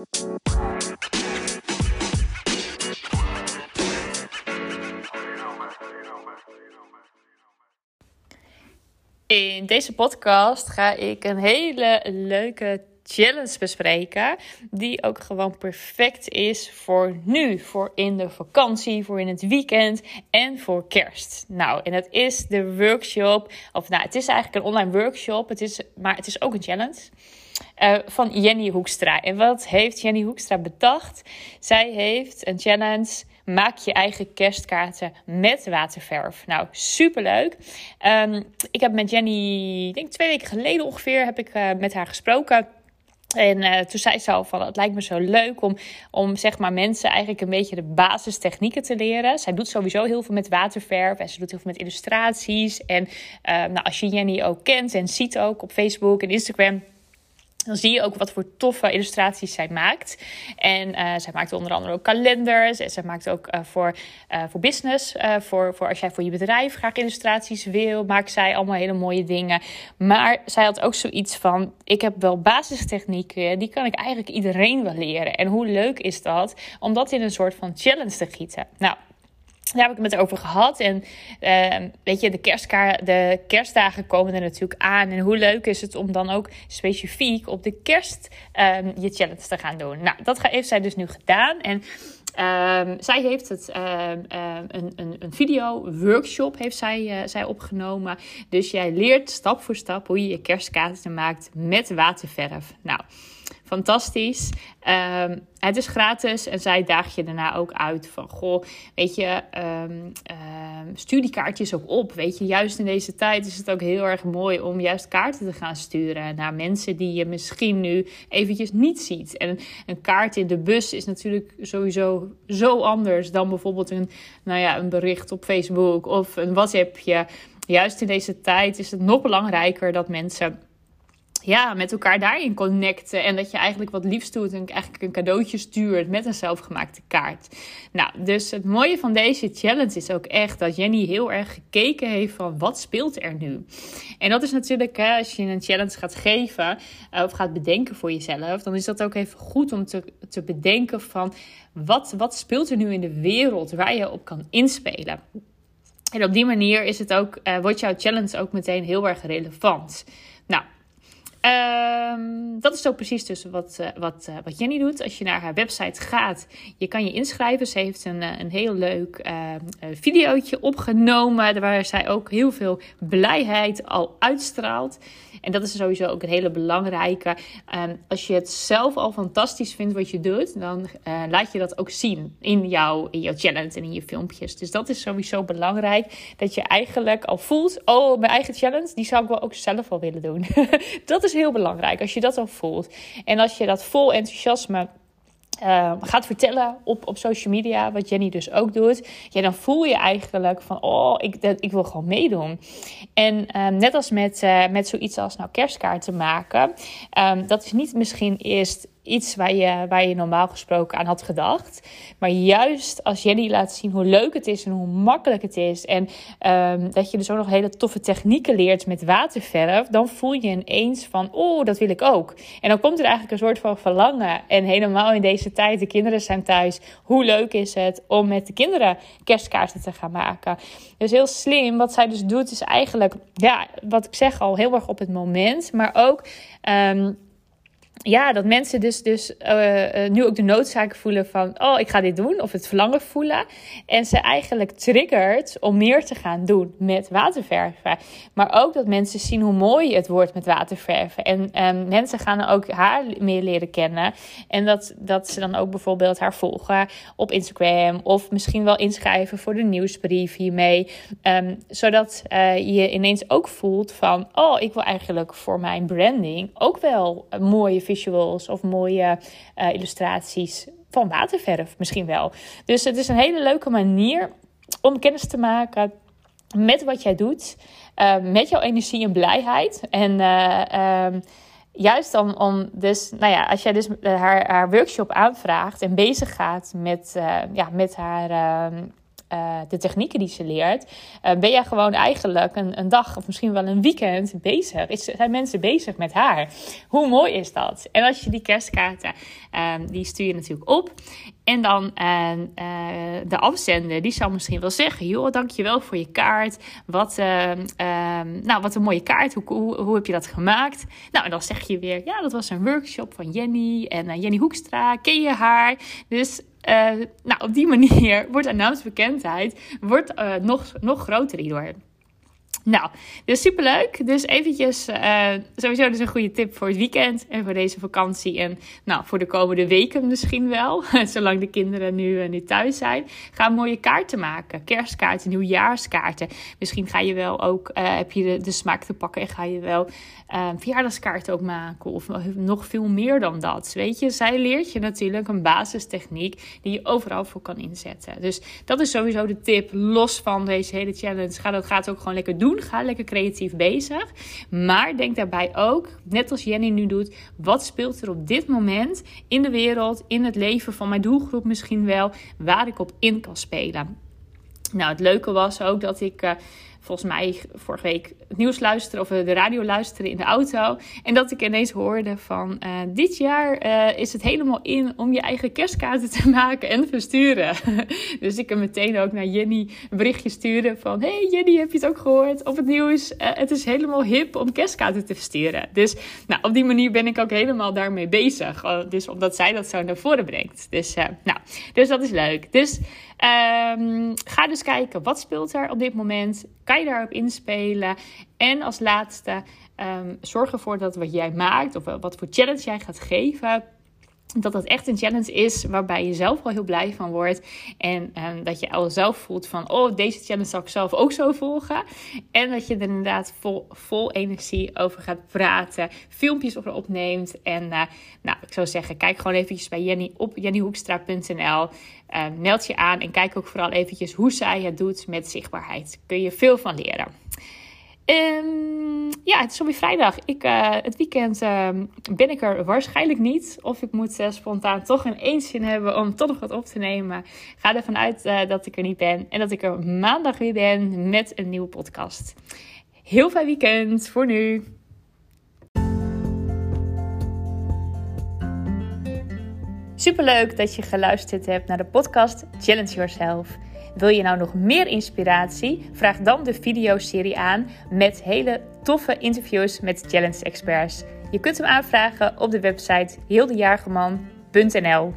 In deze podcast ga ik een hele leuke challenge bespreken. Die ook gewoon perfect is voor nu. Voor in de vakantie, voor in het weekend en voor kerst. Nou, en dat is de workshop. Of nou, het is eigenlijk een online workshop. Het is, maar het is ook een challenge. Uh, van Jenny Hoekstra. En wat heeft Jenny Hoekstra bedacht? Zij heeft een challenge maak je eigen kerstkaarten met waterverf. Nou, superleuk. Um, ik heb met Jenny, ik denk twee weken geleden ongeveer, heb ik uh, met haar gesproken. En uh, toen zei ze al van het lijkt me zo leuk om, om zeg maar mensen eigenlijk een beetje de basistechnieken te leren. Zij doet sowieso heel veel met waterverf en ze doet heel veel met illustraties. En nou, als je Jenny ook kent en ziet ook op Facebook en Instagram dan zie je ook wat voor toffe illustraties zij maakt. En uh, zij maakt onder andere ook kalenders. En zij maakt ook uh, voor, uh, voor business. voor, voor als jij voor je bedrijf graag illustraties wil. Maakt zij allemaal hele mooie dingen. Maar zij had ook zoiets van: ik heb wel basistechnieken. Die kan ik eigenlijk iedereen wel leren. En hoe leuk is dat om dat in een soort van challenge te gieten? Nou. Daar heb ik het over gehad. En uh, weet je, de, kerstkaar, de kerstdagen komen er natuurlijk aan. En hoe leuk is het om dan ook specifiek op de kerst um, je challenge te gaan doen. Nou, dat heeft zij dus nu gedaan. En um, zij heeft het een, een, een video workshop heeft zij, uh, zij opgenomen. Dus jij leert stap voor stap hoe je je kerstkaarten maakt met waterverf. Nou fantastisch. Um, het is gratis en zij daag je daarna ook uit van, goh, weet je, um, stuur die kaartjes ook op. Weet je, juist in deze tijd is het ook heel erg mooi om juist kaarten te gaan sturen naar mensen die je misschien nu eventjes niet ziet. En een kaart in de bus is natuurlijk sowieso zo anders dan bijvoorbeeld een, nou ja, een bericht op Facebook of een WhatsAppje. Juist in deze tijd is het nog belangrijker dat mensen ja, met elkaar daarin connecten. En dat je eigenlijk wat liefst doet en eigenlijk een cadeautje stuurt met een zelfgemaakte kaart. Nou, dus het mooie van deze challenge is ook echt dat Jenny heel erg gekeken heeft van wat speelt er nu. En dat is natuurlijk, hè, als je een challenge gaat geven uh, of gaat bedenken voor jezelf, dan is dat ook even goed om te, te bedenken van wat, wat speelt er nu in de wereld waar je op kan inspelen. En op die manier is het ook, uh, wordt jouw challenge ook meteen heel erg relevant. Ook precies dus wat, uh, wat, uh, wat Jenny doet. Als je naar haar website gaat, je kan je inschrijven. Ze heeft een, uh, een heel leuk videootje opgenomen, waar zij ook heel veel blijheid al uitstraalt. En dat is sowieso ook een hele belangrijke. Um, als je het zelf al fantastisch vindt wat je doet, dan laat je dat ook zien in, jou, in jouw challenge en in je filmpjes. Dus dat is sowieso belangrijk. Dat je eigenlijk al voelt, oh, mijn eigen challenge, die zou ik wel ook zelf al willen doen. dat is heel belangrijk als je dat al voelt. En als je dat vol enthousiasme uh, gaat vertellen op, op social media, wat Jenny dus ook doet, ja, dan voel je eigenlijk van, oh, ik, dat, ik wil gewoon meedoen. En um, net als met, uh, met zoiets als nou kerstkaarten maken, um, dat is niet misschien eerst iets waar je, waar je normaal gesproken aan had gedacht. Maar juist als Jenny laat zien hoe leuk het is en hoe makkelijk het is. En um, dat je dus ook nog hele toffe technieken leert met waterverf. Dan voel je ineens van, oh, dat wil ik ook. En dan komt er eigenlijk een soort van verlangen. En helemaal in deze tijd, de kinderen zijn thuis. Hoe leuk is het om met de kinderen kerstkaarten te gaan maken? Dus heel slim. Wat zij dus doet is eigenlijk, ja, wat ik zeg al, heel erg op het moment. Maar ook... Um, ja, dat mensen dus, dus uh, nu ook de noodzaak voelen van, oh, ik ga dit doen, of het verlangen voelen. En ze eigenlijk triggert om meer te gaan doen met waterverven. Maar ook dat mensen zien hoe mooi het wordt met waterverven. En um, mensen gaan ook haar meer leren kennen. En dat, dat ze dan ook bijvoorbeeld haar volgen op Instagram. Of misschien wel inschrijven voor de nieuwsbrief hiermee. Um, zodat uh, je ineens ook voelt van, oh, ik wil eigenlijk voor mijn branding ook wel mooie visuals of mooie uh, illustraties van waterverf misschien wel. Dus het is een hele leuke manier om kennis te maken met wat jij doet, uh, met jouw energie en blijheid. En uh, um, juist om, om dus, nou ja, als jij dus haar, haar workshop aanvraagt en bezig gaat met, ja, met haar. Eh, de technieken die ze leert, uh, ben jij gewoon eigenlijk een, een, dag of misschien wel een weekend bezig. Is, zijn mensen bezig met haar? Hoe mooi is dat? En als je die kerstkaarten, ehm, die stuur je natuurlijk op. En dan uh, de afzender, die zal misschien wel zeggen: joh, dankjewel voor je kaart. Wat, uh, nou, wat een mooie kaart. Hoe, hoe, hoe, heb je dat gemaakt? Nou, en dan zeg je weer: ja, dat was een workshop van Jenny. En Jenny Hoekstra, ken je haar? Dus nou, op die manier wordt naamsbekendheid wordt, nog, nog groter hierdoor. Nou, dus superleuk. Dus eventjes, uh, sowieso dus een goede tip voor het weekend en voor deze vakantie. En nou, voor de komende weken misschien wel, zolang de kinderen nu, uh, thuis zijn. Ga mooie kaarten maken. Kerstkaarten, nieuwjaarskaarten. Misschien ga je wel ook, uh, heb je de, de, smaak te pakken en ga je wel verjaardagskaarten ook maken. Of nog veel meer dan dat. Weet je, zij leert je natuurlijk een basistechniek die je overal voor kan inzetten. Dus dat is sowieso de tip, los van deze hele challenge. Ga dat gaat ook gewoon lekker doen Ga lekker creatief bezig. Maar denk daarbij ook, net als Jenny nu doet, wat speelt er op dit moment in de wereld, in het leven van mijn doelgroep misschien wel, waar ik op in kan spelen. Nou, het leuke was ook dat ik. Uh, volgens mij vorige week het nieuws luisteren of de radio luisteren in de auto. En dat ik ineens hoorde van uh, dit jaar uh, is het helemaal in om je eigen kerstkaarten te maken en versturen. dus ik kan meteen ook naar Jenny een berichtje sturen van hey Jenny, heb je het ook gehoord op het nieuws? Het is helemaal hip om kerstkaarten te versturen. Dus nou, op die manier ben ik ook helemaal daarmee bezig. dus omdat zij dat zo naar voren brengt. Dus, nou, dus dat is leuk. Dus um, ga dus kijken wat speelt er op dit moment kan daarop inspelen? En als laatste, um, zorg ervoor dat wat jij maakt, of wat voor challenge jij gaat geven, dat dat echt een challenge is waarbij je zelf wel heel blij van wordt. En um, dat je al zelf voelt van, oh, deze challenge zal ik zelf ook zo volgen. En dat je er inderdaad vol, vol energie over gaat praten. Filmpjes over opneemt. En uh, nou, ik zou zeggen, kijk gewoon eventjes bij Jenny op jennyhoekstra.nl. Ehm, meld je aan en kijk ook vooral eventjes hoe zij het doet met zichtbaarheid. Kun je veel van leren. Um, ja, het is alweer vrijdag. Ik, uh, het weekend uh, ben ik er waarschijnlijk niet. Of ik moet uh, spontaan toch een eenzin hebben om toch nog wat op te nemen. Ga ervan uit eh, dat ik er niet ben. En dat ik er maandag weer ben met een nieuwe podcast. Heel fijn weekend voor nu. Superleuk dat je geluisterd hebt naar de podcast Challenge Yourself. Wil je nou nog meer inspiratie? Vraag dan de videoserie aan met hele toffe interviews met challenge experts. Je kunt hem aanvragen op de website heeldejaargeman.nl.